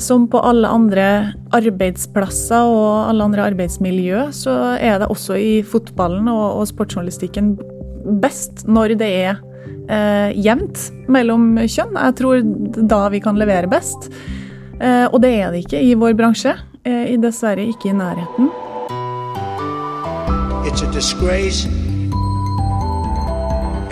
Som på alle andre arbeidsplasser og alle andre arbeidsmiljø, så er det også i fotballen og, og sportsjournalistikken best når det er eh, jevnt mellom kjønn. Jeg tror da vi kan levere best. Eh, og det er det ikke i vår bransje. Eh, dessverre ikke i nærheten. It's a disgrace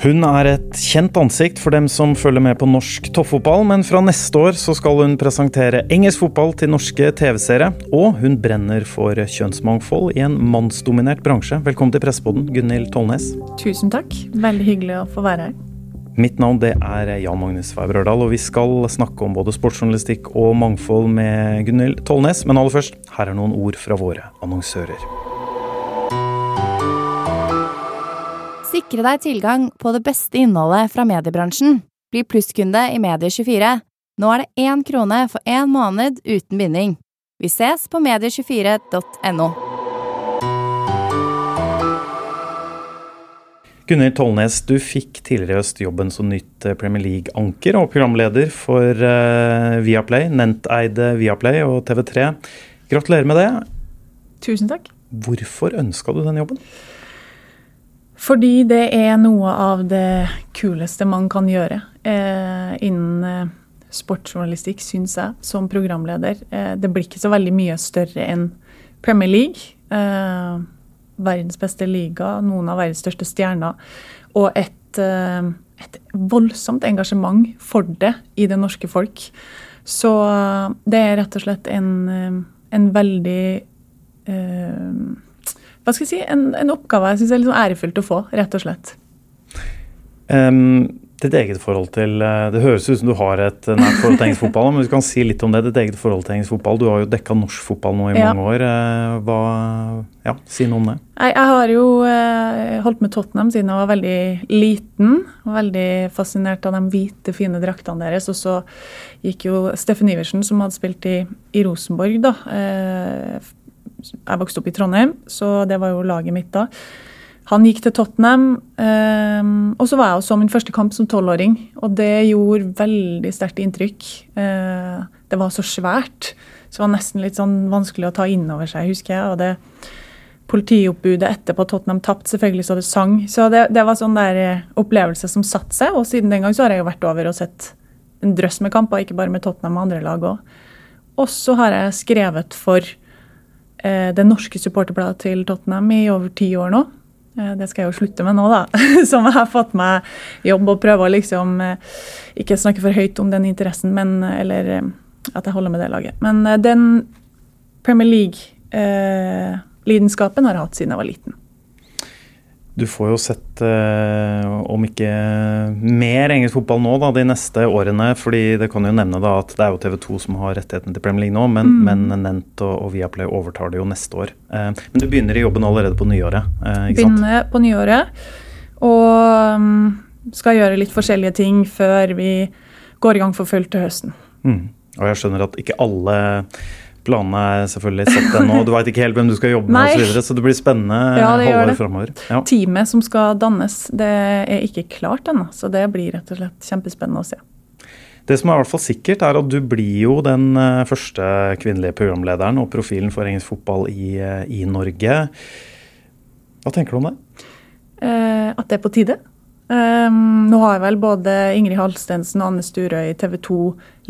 Hun er et kjent ansikt for dem som følger med på norsk toppfotball, men fra neste år så skal hun presentere engelsk fotball til norske TV-seere. Og hun brenner for kjønnsmangfold i en mannsdominert bransje. Velkommen til Presseboden, Gunhild Tollnes. Tusen takk. Veldig hyggelig å få være her. Mitt navn det er Jan Magnus Weiber Ørdal, og vi skal snakke om både sportsjournalistikk og mangfold med Gunhild Tollnes. Men aller først, her er noen ord fra våre annonsører. Sikre deg tilgang på det beste innholdet fra mediebransjen. Bli plusskunde i Medie24. Nå er det én krone for én måned uten binding. Vi ses på medie24.no. Gunnhild Tollnes, du fikk tidligere i høst jobben som nytt eh, Premier League-anker og programleder for uh, Viaplay, Nenteide Viaplay og TV3. Gratulerer med det. Tusen takk. Hvorfor ønska du den jobben? Fordi det er noe av det kuleste man kan gjøre eh, innen eh, sportsjournalistikk, syns jeg, som programleder. Eh, det blir ikke så veldig mye større enn Premier League. Eh, verdens beste liga, noen av verdens største stjerner. Og et, eh, et voldsomt engasjement for det i det norske folk. Så eh, det er rett og slett en, en veldig hva skal jeg si, en, en oppgave jeg syns er litt sånn ærefullt å få, rett og slett. Um, ditt eget forhold til eh, Det høres ut som du har et nært forhold til engelsk fotball, men du kan si litt om det. Ditt eget forhold til engelsk fotball. Du har jo dekka norsk fotball nå i ja. mange år. Eh, hva, ja, Si noe om det. Jeg, jeg har jo eh, holdt med Tottenham siden jeg var veldig liten. Veldig fascinert av de hvite, fine draktene deres. Og så gikk jo Steffen Iversen, som hadde spilt i, i Rosenborg, da, eh, jeg vokste opp i Trondheim, så det var jo laget mitt da. Han gikk til Tottenham, Eh, og så var jeg og så min første kamp som tolvåring. Og det gjorde veldig sterkt inntrykk. Eh, det var så svært, så det var nesten litt sånn vanskelig å ta inn over seg, husker jeg. og det Politioppbudet etterpå Tottenham tapte, selvfølgelig så det sang. Så det, det var sånn der eh, opplevelse som satte seg. Og siden den gang så har jeg jo vært over og sett en drøss med kamper, ikke bare med Tottenham og andre lag òg. Og så har jeg skrevet for det norske supporterbladet til Tottenham i over ti år nå. Eh, det skal jeg jo slutte med nå, da. Som har fått meg jobb og prøve å liksom eh, ikke snakke for høyt om den interessen, men Eller at jeg holder med det laget. Men den Premier League-lidenskapen har jeg hatt siden jeg var liten. Du får jo sett, eh, om ikke mer engelsk fotball nå da, de neste årene. fordi det kan jo nevne da at det er jo TV 2 som har rettigheten til Premier League nå, men, mm. men Nent og, og, Viaplay overtar det jo neste år. Eh, men du begynner i jobben allerede på nyåret? Eh? Begynner på nyåret. Og um, skal gjøre litt forskjellige ting før vi går i gang for fullt til høsten. Mm. Og jeg skjønner at ikke alle Planene er selvfølgelig satt ennå. Du veit ikke helt hvem du skal jobbe med osv. Så, videre, så det blir spennende ja, halvår framover. Ja. Teamet som skal dannes, det er ikke klart ennå. Så det blir rett og slett kjempespennende å se. Det som er i hvert fall sikkert, er at du blir jo den eh, første kvinnelige programlederen og profilen for engelsk fotball i, eh, i Norge. Hva tenker du om det? Eh, at det er på tide. Um, nå har vel både Ingrid Halstensen og Anne Sturøy i TV 2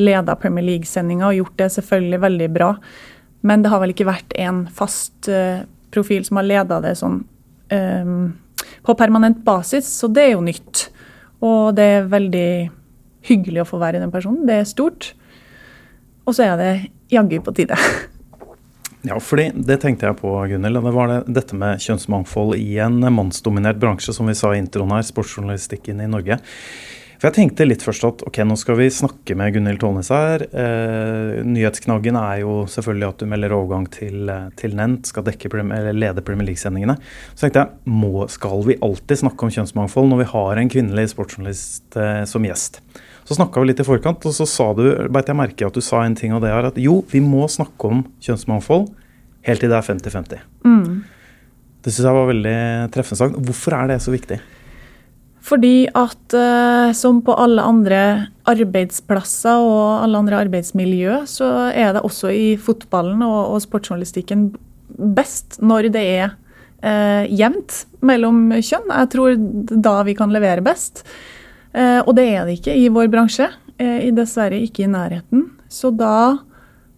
leda Premier League-sendinga og gjort det selvfølgelig veldig bra. Men det har vel ikke vært en fast uh, profil som har leda det sånn um, på permanent basis, så det er jo nytt. Og det er veldig hyggelig å få være den personen. Det er stort. Og så er det jaggu på tide. Ja, fordi det tenkte jeg på, Gunhild. Det var det, dette med kjønnsmangfold i en mannsdominert bransje, som vi sa i introen her, sportsjournalistikken i Norge. For jeg tenkte litt først at ok, nå skal vi snakke med Gunhild Tollnes her. Eh, nyhetsknaggen er jo selvfølgelig at du melder overgang til, til Nent, skal dekke, lede Premier League-sendingene. Så tenkte jeg, må, skal vi alltid snakke om kjønnsmangfold når vi har en kvinnelig sportsjournalist eh, som gjest? Så snakka vi litt i forkant, og så sa du, beit jeg merke at du sa en ting, og det er at jo, vi må snakke om kjønnsmangfold helt til det er 50-50. Mm. Det syns jeg var veldig treffende sagt. Hvorfor er det så viktig? Fordi at eh, som på alle andre arbeidsplasser og alle andre arbeidsmiljø, så er det også i fotballen og, og sportsjournalistikken best når det er eh, jevnt mellom kjønn. Jeg tror da vi kan levere best. Uh, og det er det ikke i vår bransje. dessverre ikke i nærheten. Så da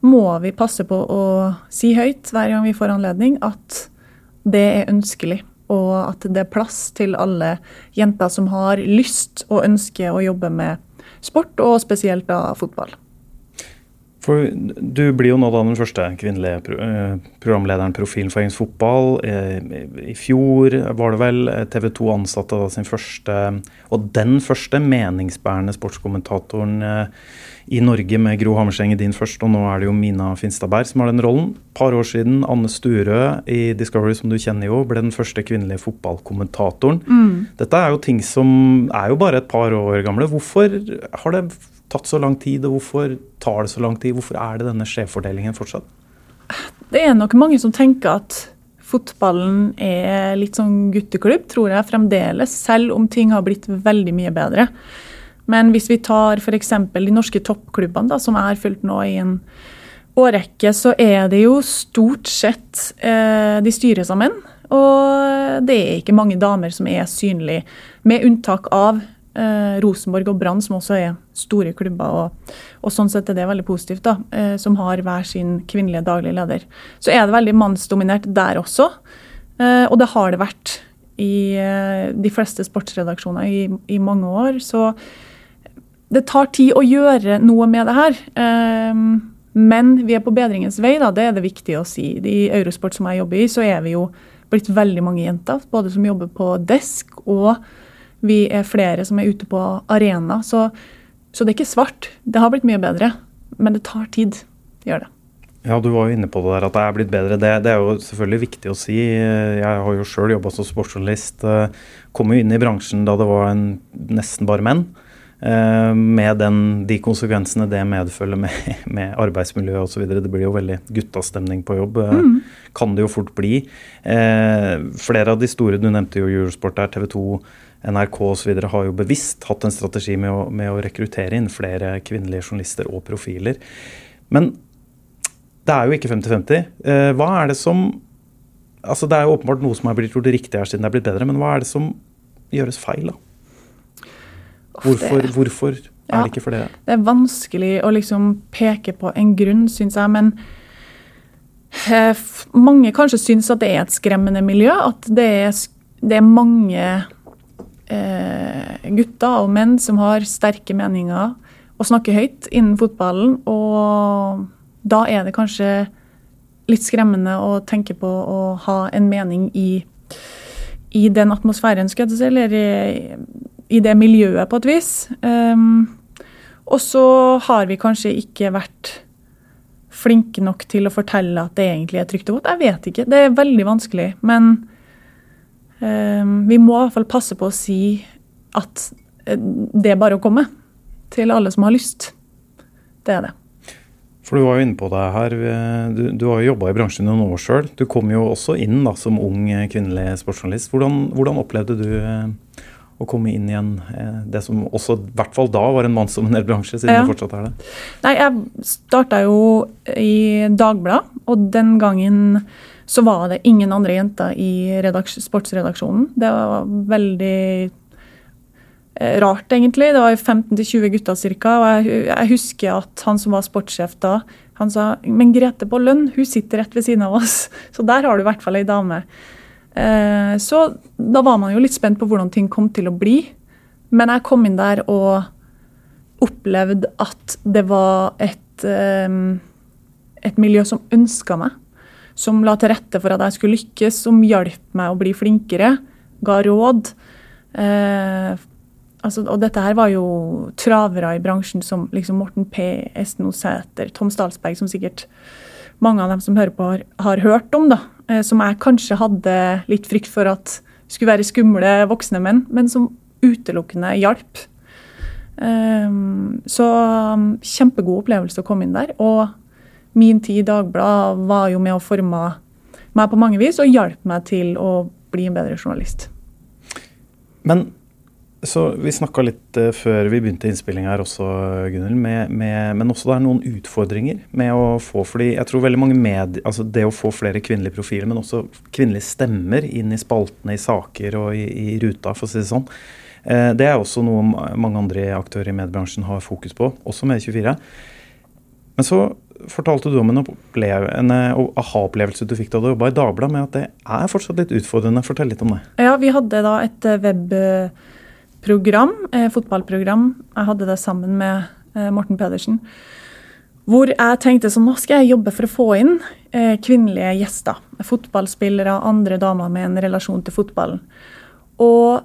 må vi passe på å si høyt hver gang vi får anledning at det er ønskelig og at det er plass til alle jenter som har lyst og ønsker å jobbe med sport, og spesielt da fotball. For Du blir jo nå da den første kvinnelige eh, programlederen profilen for engelsk fotball. Eh, I fjor var det vel eh, TV 2 ansatte da sin første, og den første meningsbærende sportskommentatoren i Norge med Gro Hammerseng i din først, og nå er det jo Mina Finstadberg som har den rollen. Par år siden, Anne Sturø i Discovery, som du kjenner jo, ble den første kvinnelige fotballkommentatoren. Mm. Dette er jo ting som er jo bare et par år gamle. Hvorfor har det tatt så lang tid, og hvorfor tar det så lang tid? Hvorfor er det denne skjevfordelingen fortsatt? Det er nok mange som tenker at fotballen er litt sånn gutteklubb, tror jeg fremdeles, selv om ting har blitt veldig mye bedre. Men hvis vi tar f.eks. de norske toppklubbene, da, som er fulgt nå i en årrekke, så er det jo stort sett eh, De styres av menn. Og det er ikke mange damer som er synlige, med unntak av eh, Rosenborg og Brann, som også er store klubber. Og, og, sånn sett er det veldig positivt, da, eh, som har hver sin kvinnelige daglig leder. Så er det veldig mannsdominert der også, eh, og det har det vært i eh, de fleste sportsredaksjoner i, i mange år. så det tar tid å gjøre noe med det her. Um, men vi er på bedringens vei, da. det er det viktig å si. I Eurosport som jeg jobber i, så er vi jo blitt veldig mange jenter. Både som jobber på desk, og vi er flere som er ute på arena. Så, så det er ikke svart. Det har blitt mye bedre. Men det tar tid. Det gjør det. Ja, Du var jo inne på det der at det er blitt bedre. Det, det er jo selvfølgelig viktig å si. Jeg har jo sjøl jobba som sportsjournalist. Kom jo inn i bransjen da det var en, nesten bare menn. Eh, med den, de konsekvensene det medfølger med, med arbeidsmiljø osv. Det blir jo veldig guttastemning på jobb. Eh, mm. Kan det jo fort bli. Eh, flere av de store, du nevnte jo Eurosport der, TV 2, NRK osv. har jo bevisst hatt en strategi med å, med å rekruttere inn flere kvinnelige journalister og profiler. Men det er jo ikke 50-50. Hva er det som Altså Det er jo åpenbart noe som er blitt gjort riktig her siden det er blitt bedre, men hva er det som gjøres feil? da? Hvorfor, hvorfor er ja, det ikke for det? Det er vanskelig å liksom peke på en grunn, syns jeg. Men eh, mange kanskje syns at det er et skremmende miljø. At det er, det er mange eh, gutter og menn som har sterke meninger og snakker høyt innen fotballen. Og da er det kanskje litt skremmende å tenke på å ha en mening i, i den atmosfæren, skal jeg si, eller i, i det miljøet, på et vis. Um, og så har vi kanskje ikke vært flinke nok til å fortelle at det egentlig er trygt og godt. Jeg vet ikke. Det er veldig vanskelig. Men vi må i hvert fall passe på å si at eh, det er bare å komme. Til alle som har lyst. Det er det. For Du var jo inne på det her. Du, du har jo jobba i bransjen noen år sjøl. Du kom jo også inn da, som ung kvinnelig sportsjournalist. Hvordan, hvordan opplevde du eh, å komme inn igjen eh, det som også i hvert fall da var en mannsdominert bransje, siden ja. det fortsatt er det? Nei, jeg starta jo i Dagbladet, og den gangen så var det ingen andre jenter i sportsredaksjonen. Det var veldig eh, rart, egentlig. Det var 15-20 gutter ca. Og jeg, jeg, husker at han som var sportssjef da, han sa men Grete på lønn, hun sitter rett ved siden av oss. Så der har du i hvert fall ei dame. Eh, så da var man jo litt spent på hvordan ting kom til å bli. Men jeg kom inn der og opplevde at det var et, eh, et miljø som ønska meg. Som la til rette for at jeg skulle lykkes, som hjalp meg å bli flinkere. Ga råd. Eh, altså, og dette her var jo travere i bransjen som liksom Morten P., Esten Sæter, Tom Stalsberg, som sikkert mange av dem som hører på, har, har hørt om. da. Eh, som jeg kanskje hadde litt frykt for at skulle være skumle voksne menn, men som utelukkende hjalp. Um, så um, kjempegod opplevelse å komme inn der. Og min tid i Dagbladet var jo med å forme meg på mange vis og hjalp meg til å bli en bedre journalist. Men så Vi snakka litt uh, før vi begynte innspilling her også, Gunnhild, men også det er noen utfordringer med å få fordi jeg tror veldig mange med, altså Det å få flere kvinnelige profiler, men også kvinnelige stemmer inn i spaltene, i saker og i, i ruta, for å si det sånn. Uh, det er også noe mange andre aktører i mediebransjen har fokus på, også med 24. Men så fortalte du om en, en eh, aha-opplevelse du fikk da du jobba i Dagbladet, med at det er fortsatt litt utfordrende. Fortell litt om det. Ja, vi hadde da et webprogram, eh, fotballprogram. Jeg hadde det sammen med eh, Morten Pedersen. Hvor jeg tenkte sånn, nå skal jeg jobbe for å få inn eh, kvinnelige gjester. Fotballspillere, andre damer med en relasjon til fotballen. Og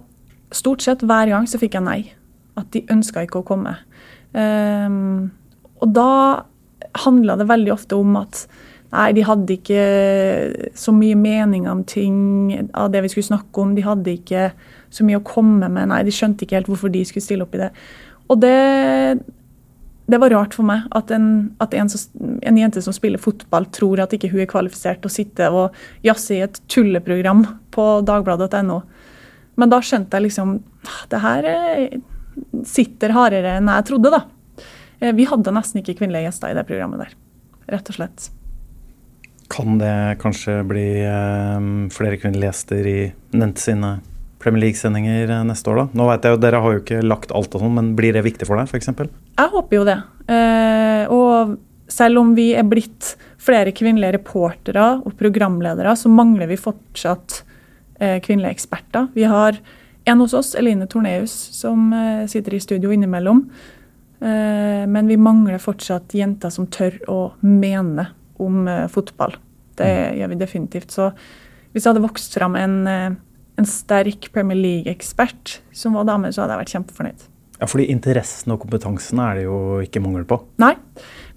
stort sett hver gang så fikk jeg nei. At de ønska ikke å komme. Um, og da handla det veldig ofte om at nei, de hadde ikke så mye mening om ting av det vi skulle snakke om. De hadde ikke så mye å komme med. Nei, de skjønte ikke helt hvorfor de skulle stille opp i det. Og det, det var rart for meg at, en, at en, en, jente som spiller fotball, tror at ikke hun er kvalifisert til å sitte og jazze i et tulleprogram på dagbladet.no. Men da skjønte jeg liksom Det her sitter hardere enn jeg trodde, da. Eh, vi hadde nesten ikke kvinnelige gjester i det programmet der. Rett og slett. Kan det kanskje bli um, flere kvinnelige gjester i Nent sine Premier League-sendinger eh, neste år, da? Nå vet jeg jo, Dere har jo ikke lagt alt og sånn, men blir det viktig for deg, f.eks.? Jeg håper jo det. Eh, og selv om vi er blitt flere kvinnelige reportere og programledere, så mangler vi fortsatt eh, kvinnelige eksperter. Vi har en hos oss, Eline Torneus, som eh, sitter i studio innimellom. Eh, men vi mangler fortsatt jenter som tør å mene om eh, fotball. Det mm. gjør vi definitivt. Så hvis det hadde vokst fram en en sterk Premier League-ekspert som var dame, så hadde jeg vært kjempefornøyd. Ja, fordi Interessen og kompetansen er det jo ikke mangel på? Nei,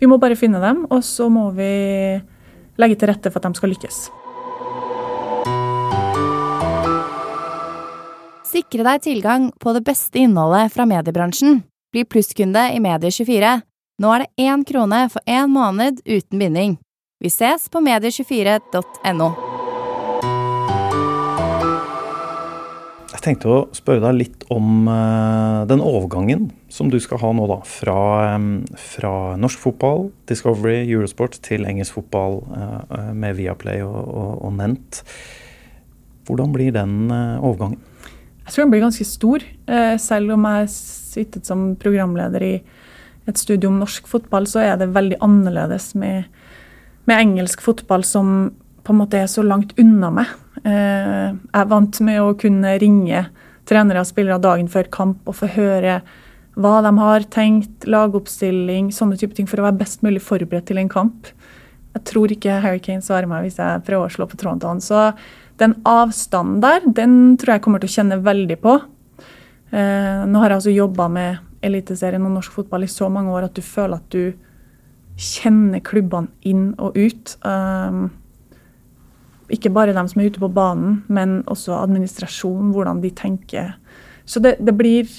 vi må bare finne dem, og så må vi legge til rette for at de skal lykkes. Sikre deg tilgang på det beste innholdet fra mediebransjen. Bli plusskunde i Medie24. Nå er det én krone for én måned uten binding. Vi ses på medie24.no. Jeg tenkte å spørre deg litt om uh, den overgangen som du skal ha nå, da. Fra, fra norsk fotball, Discovery, Eurosport til engelsk fotball uh, med Viaplay og, og, og, Nent. Hvordan blir den overgangen? Jeg tror den blir ganske stor. selv om jeg sittet som programleder i et studio om norsk fotball, så er det veldig annerledes med, med engelsk fotball som på en måte er så langt unna meg. Eh, jeg er vant med å kunne ringe trenere og spillere dagen før kamp og få høre hva de har tenkt, lagoppstilling, sånne type ting, for å være best mulig forberedt til en kamp. Jeg tror ikke Harry Kane svarer meg hvis jeg prøver å slå på tråden til han. Så den avstanden der, den tror jeg kommer til å kjenne veldig på. Eh, nå har jeg altså jobba med Eliteserien og norsk fotball i så mange år at du føler at du kjenner klubbene inn og ut. Um, ikke bare dem som er ute på banen, men også administrasjon, hvordan de tenker. Så det, det blir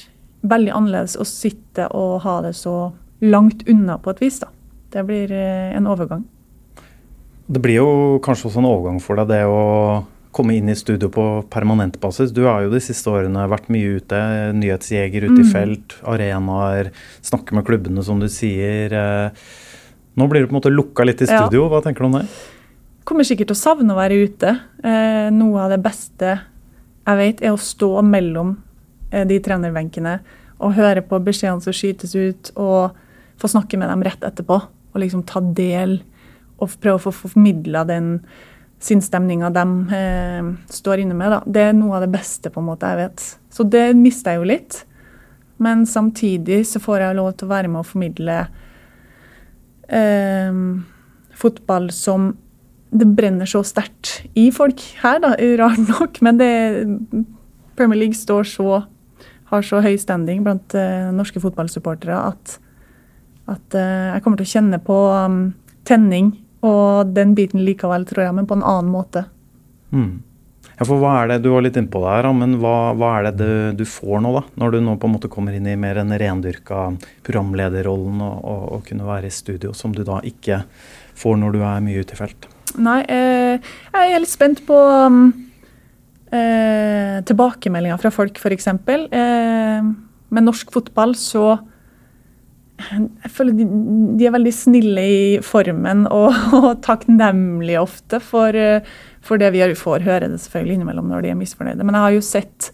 veldig annerledes å sitte og ha det så langt unna på et vis. da. Det blir eh, en overgang. Det blir jo kanskje også en overgang for deg, det å komme inn i studio på permanent basis. Du har jo de siste årene vært mye ute. Nyhetsjeger ute mm. i felt, arenaer, snakke med klubbene, som du sier. Eh, nå blir du på en måte lukka litt i studio. Hva tenker du om det? kommer sikkert til å savne å være ute. Eh, noe av det beste jeg vet, er å stå mellom eh, de trenerbenkene og høre på beskjedene som skytes ut, og få snakke med dem rett etterpå. Og liksom ta del og prøve å få formidla den sinnsstemninga de eh, står inne med. Da. Det er noe av det beste på en måte jeg vet. Så det mister jeg jo litt. Men samtidig så får jeg lov til å være med og formidle eh, fotball som det brenner så sterkt i folk her, da, rart nok. Men det, Premier League står så, har så høy standing blant eh, norske fotballsupportere at, at eh, jeg kommer til å kjenne på um, tenning og den biten likevel, tror jeg, men på en annen måte. Mm. Ja, for hva er det, Du var litt innpå det her, men hva, hva er det du, du, får nå, da? Når du nå på en måte kommer inn i mer en rendyrka programlederrollen og, og, og, kunne være i studio, som du da ikke får når du er mye ute i felt? Nei, eh, jeg er litt spent på um, eh, tilbakemeldinger fra folk, f.eks. Eh, med norsk fotball så jeg føler de, de, er veldig snille i formen og, og takknemlige ofte for, for det vi får høre det selvfølgelig innimellom når de er misfornøyde. Men jeg har jo sett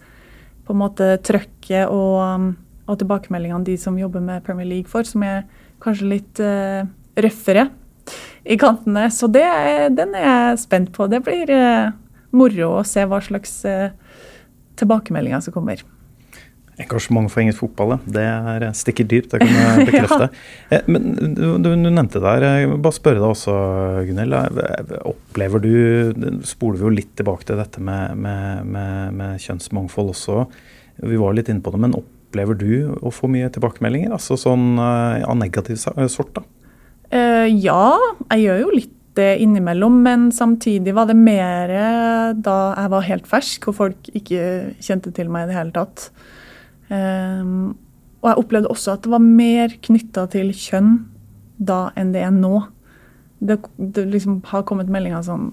på en måte trøkket og, og tilbakemeldingene de som jobber med Premier League for, som er kanskje litt uh, røffere i kantene. Så det, den er jeg spent på. Det blir uh, moro å se hva slags uh, tilbakemeldinger som kommer. Engasjement for engelsk fotball, det er stikker dypt, det kan jeg bekrefte. ja. Eh, men du, du, nevnte der, jeg vil bare spørre deg også, Gunhild. Eh, opplever du Spoler vi jo litt tilbake til dette med, med, med, med, kjønnsmangfold også. Vi var litt inne på det, men opplever du å få mye tilbakemeldinger? Altså sånn eh, av negativ sort, da? Uh, ja, jeg gjør jo litt det innimellom, men samtidig var det mer da jeg var helt fersk og folk ikke kjente til meg i det hele tatt. Um, og jeg opplevde også at det var mer knytta til kjønn da enn det er nå. Det, det liksom har kommet meldinger sånn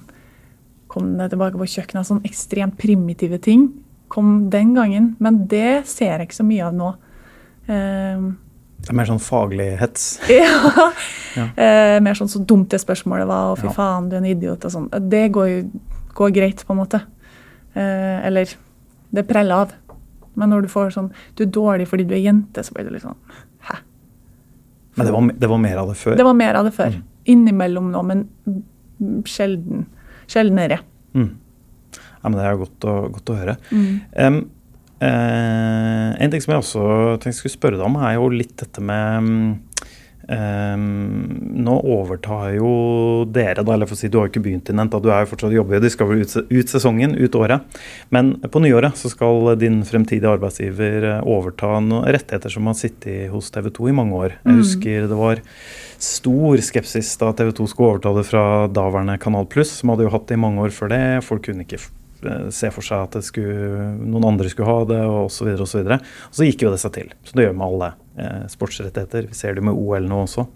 Kom det tilbake på kjøkkenet, sånn ekstremt primitive ting. Kom den gangen. Men det ser jeg ikke så mye av nå. Um, det er mer sånn faglig hets? ja. ja. Uh, mer sånn så dumt det spørsmålet var, og fy ja. faen, du er en idiot og sånn. Det går jo går greit, på en måte. Uh, eller det preller av. Men når du får sånn Du er dårlig fordi du er jente, så blir det litt sånn Hæ? Men det var, det var, mer av det før? Det var mer av det før. Mm. Innimellom nå, men sjelden. Sjeldnere. Mm. Ja, men det er godt å, godt å høre. Mm. Um, uh, en ting som jeg også tenkte jeg skulle spørre deg om, er jo litt dette med um, nå overtar jo dere, da, eller for å si, du har jo ikke begynt inn ennå, du er jo fortsatt jobber, de skal vel ut, ut, sesongen, ut året. Men på nyåret så skal din fremtidige arbeidsgiver eh, overta noen rettigheter som har sittet hos TV 2 i mange år. Jeg mm. husker det var stor skepsis da TV 2 skulle overta det fra daværende Kanal Pluss, som hadde jo hatt det i mange år før det. Folk kunne ikke Eh, se for seg at skulle, noen andre skulle ha det, og osv. Og, så videre, og, så gikk jo det seg til. Så det gjør med alle sportsrettigheter. Vi ser det med OL nå også.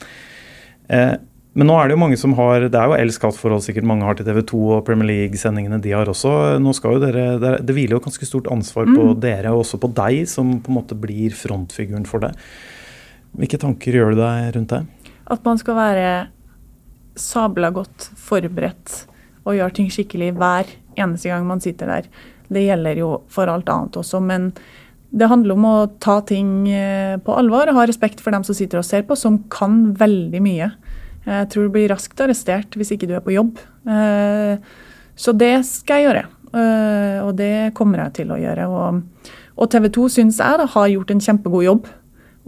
Eh, men nå er det jo mange som har Det er jo elsk-hat-forhold sikkert mange har til TV 2 og Premier League-sendingene de har også. Nå skal jo dere, det hviler jo ganske stort ansvar på mm. dere, og også på deg, som på en måte blir frontfiguren for det. Hvilke tanker gjør du deg rundt det? At man skal være sabla godt forberedt og gjøre ting skikkelig hver eneste gang man sitter der. Det gjelder jo for alt annet også, men det handler om å ta ting eh, på alvor og ha respekt for dem som sitter og ser på, som kan veldig mye. Jeg tror du blir raskt arrestert hvis ikke du er på jobb. Eh, så det skal jeg gjøre, eh, og det kommer jeg til å gjøre. Og TV 2 syns jeg da, har gjort en kjempegod jobb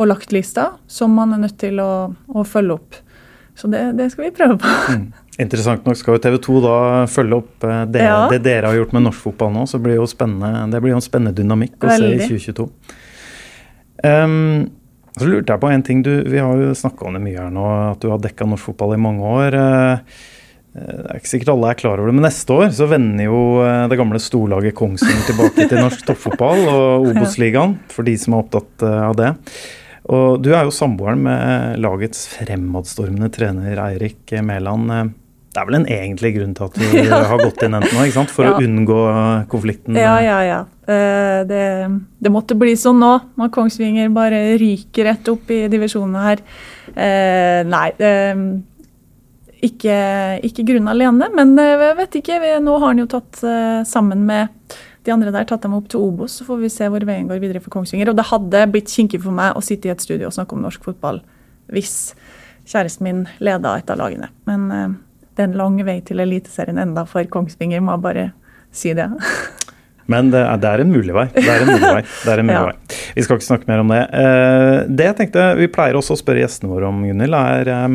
og lagt lista, som man er nødt til å, å følge opp. Så det, det, skal vi prøve på. Mm. Interessant nok skal jo TV 2 da følge opp eh, det, ja. det, dere har gjort med norsk fotball nå. Så blir jo det blir jo en spennende dynamikk å Veldig. se i 2022. Um, så lurte jeg på en ting. Du, vi har jo snakka om det mye her nå, at du har dekka norsk fotball i mange år. Uh, det er ikke sikkert alle er klar over det, men neste år så vender jo det gamle storlaget Kongsvinger tilbake til norsk toppfotball og Obos-ligaen, for de som er opptatt av det. Og du er jo samboeren med lagets fremadstormende trener Eirik Mæland. Det er vel en egentlig grunn til at du ja. har gått inn enten nå, ikke sant? for ja. å unngå konflikten? Ja, ja, ja. Eh, det, det, måtte bli sånn nå, når Kongsvinger bare ryker rett opp i divisjonene her. Eh, nei, ikke, ikke grunn alene, men jeg eh, vet ikke. Nå har han jo tatt sammen med de andre der tatt dem opp til Obos, så får vi se hvor veien går videre for Kongsvinger. Og det hadde blitt kinkig for meg å sitte i et studio og snakke om norsk fotball hvis kjæresten min leda et av lagene. Men det er en lang vei til Eliteserien enda for Kongsvinger, må bare si det. Men det er, det er, en mulig vei. Det er en mulig vei. En mulig ja. vei. Vi skal ikke snakke mer om det. Eh, det jeg tenkte vi pleier også å spørre gjestene våre om, Gunhild, er eh,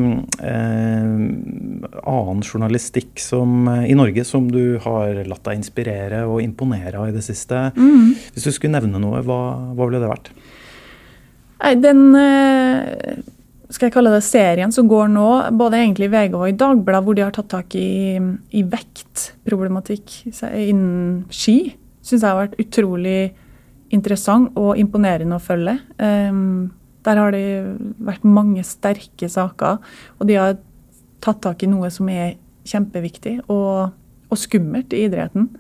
annen journalistikk som, eh, i Norge som du har latt deg inspirere og imponere av i det siste. Mm. Hvis du skulle nevne noe, hva, hva ville det vært? Nei, den eh, skal jeg kalle det serien som går nå, både egentlig i VG og i Dagbladet, hvor de har tatt tak i, i vektproblematikk innen ski, syns jeg har vært utrolig interessant og imponerende å følge. Um, der har det vært mange sterke saker, og de har tatt tak i noe som er kjempeviktig og, og skummelt i idretten.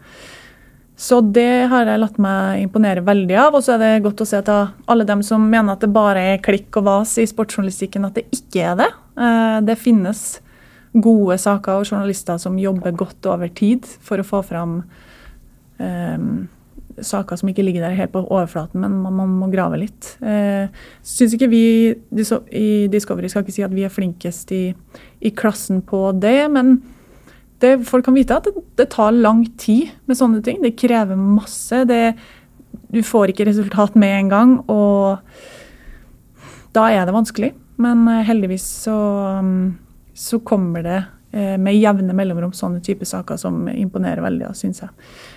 Så det har jeg latt meg imponere veldig av. Og så er det godt å se at alle dem som mener at det bare er klikk og vas i sportsjournalistikken, at det ikke er det. Eh, det finnes gode saker og journalister som jobber godt over tid for å få fram saker som ikke ligger der helt på overflaten, men man, man må grave litt. Eh, synes ikke vi i Discovery skal ikke si at vi er flinkest i, i klassen på det, men det, folk kan vite at det, det, tar lang tid med sånne ting. Det krever masse. Det, du får ikke resultat med en gang, og da er det vanskelig. Men eh, heldigvis så, så kommer det eh, med jevne mellomrom sånne type saker som imponerer veldig, syns jeg.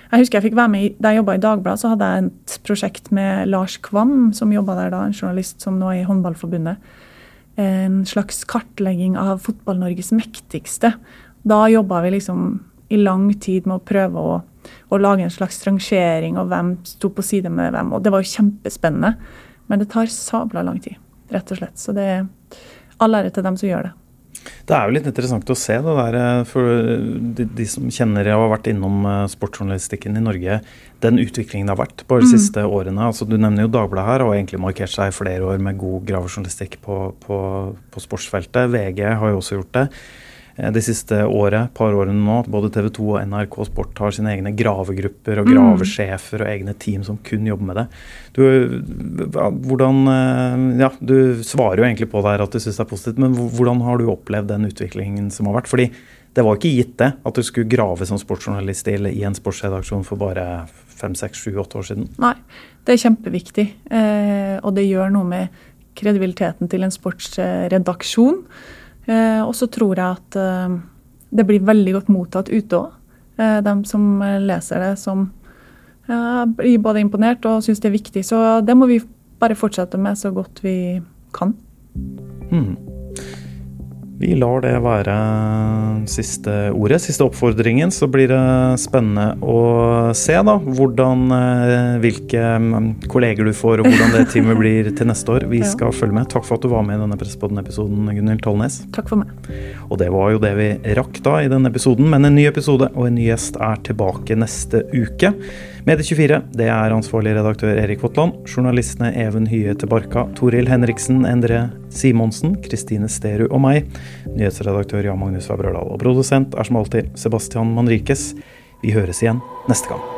Jeg husker jeg fikk være med i, Da jeg jobba i Dagbladet, så hadde jeg et prosjekt med Lars Kvam, som jobba der da, en journalist som nå er i Håndballforbundet. En slags kartlegging av Fotball-Norges mektigste. Da jobba vi liksom i lang tid med å prøve å, å lage en slags rangering og hvem sto på side med hvem. Og det var jo kjempespennende. Men det tar sabla lang tid, rett og slett. Så det er all ære til dem som gjør det. Det er jo litt interessant å se det der, eh, for de, de som kjenner og har vært innom eh, sportsjournalistikken i Norge, den utviklingen det har vært på de mm. siste årene. Altså, du nevner jo Dagbladet her, og har egentlig markert seg i flere år med god gravejournalistikk på, på, på sportsfeltet. VG har jo også gjort det. Eh, de siste året, par årene nå, at både TV 2 og NRK Sport har sine egne gravegrupper og mm. gravesjefer og egne team som kun jobber med det. Du, hvordan, eh, ja, du svarer jo egentlig på det her at du syns det er positivt, men hvordan har du opplevd den utviklingen som har vært? Fordi det var ikke gitt det, at du skulle grave som sportsjournalist i en sportsredaksjon for bare fem, seks, sju, åtte år siden. Nei, det er kjempeviktig. Eh, og det gjør noe med kredibiliteten til en sportsredaksjon. Eh, og så tror jeg at eh, det blir veldig godt mottatt ute òg. Eh, de som leser det, som blir både imponert og syns det er viktig. Så det må vi bare fortsette med så godt vi kan. Mm. Vi lar det være siste ordet, siste oppfordringen. Så blir det spennende å se da, hvordan, eh, hvilke mm, kolleger du får, og hvordan det teamet blir til neste år. Vi skal følge med. Takk for at du var med i denne Presspodden-episoden, Gunhild Tollnes. Takk for meg. Og det var jo det vi rakk da i denne episoden, men en ny episode og en ny gjest er tilbake neste uke. Medie24 det er ansvarlig redaktør Erik Votland. Journalistene Even Hye Barka, Toril Henriksen, Endre Simonsen, Kristine Sterud og meg. Nyhetsredaktør Jan Magnus Vabrødal. Og produsent er som alltid Sebastian Manrikes. Vi høres igjen neste gang.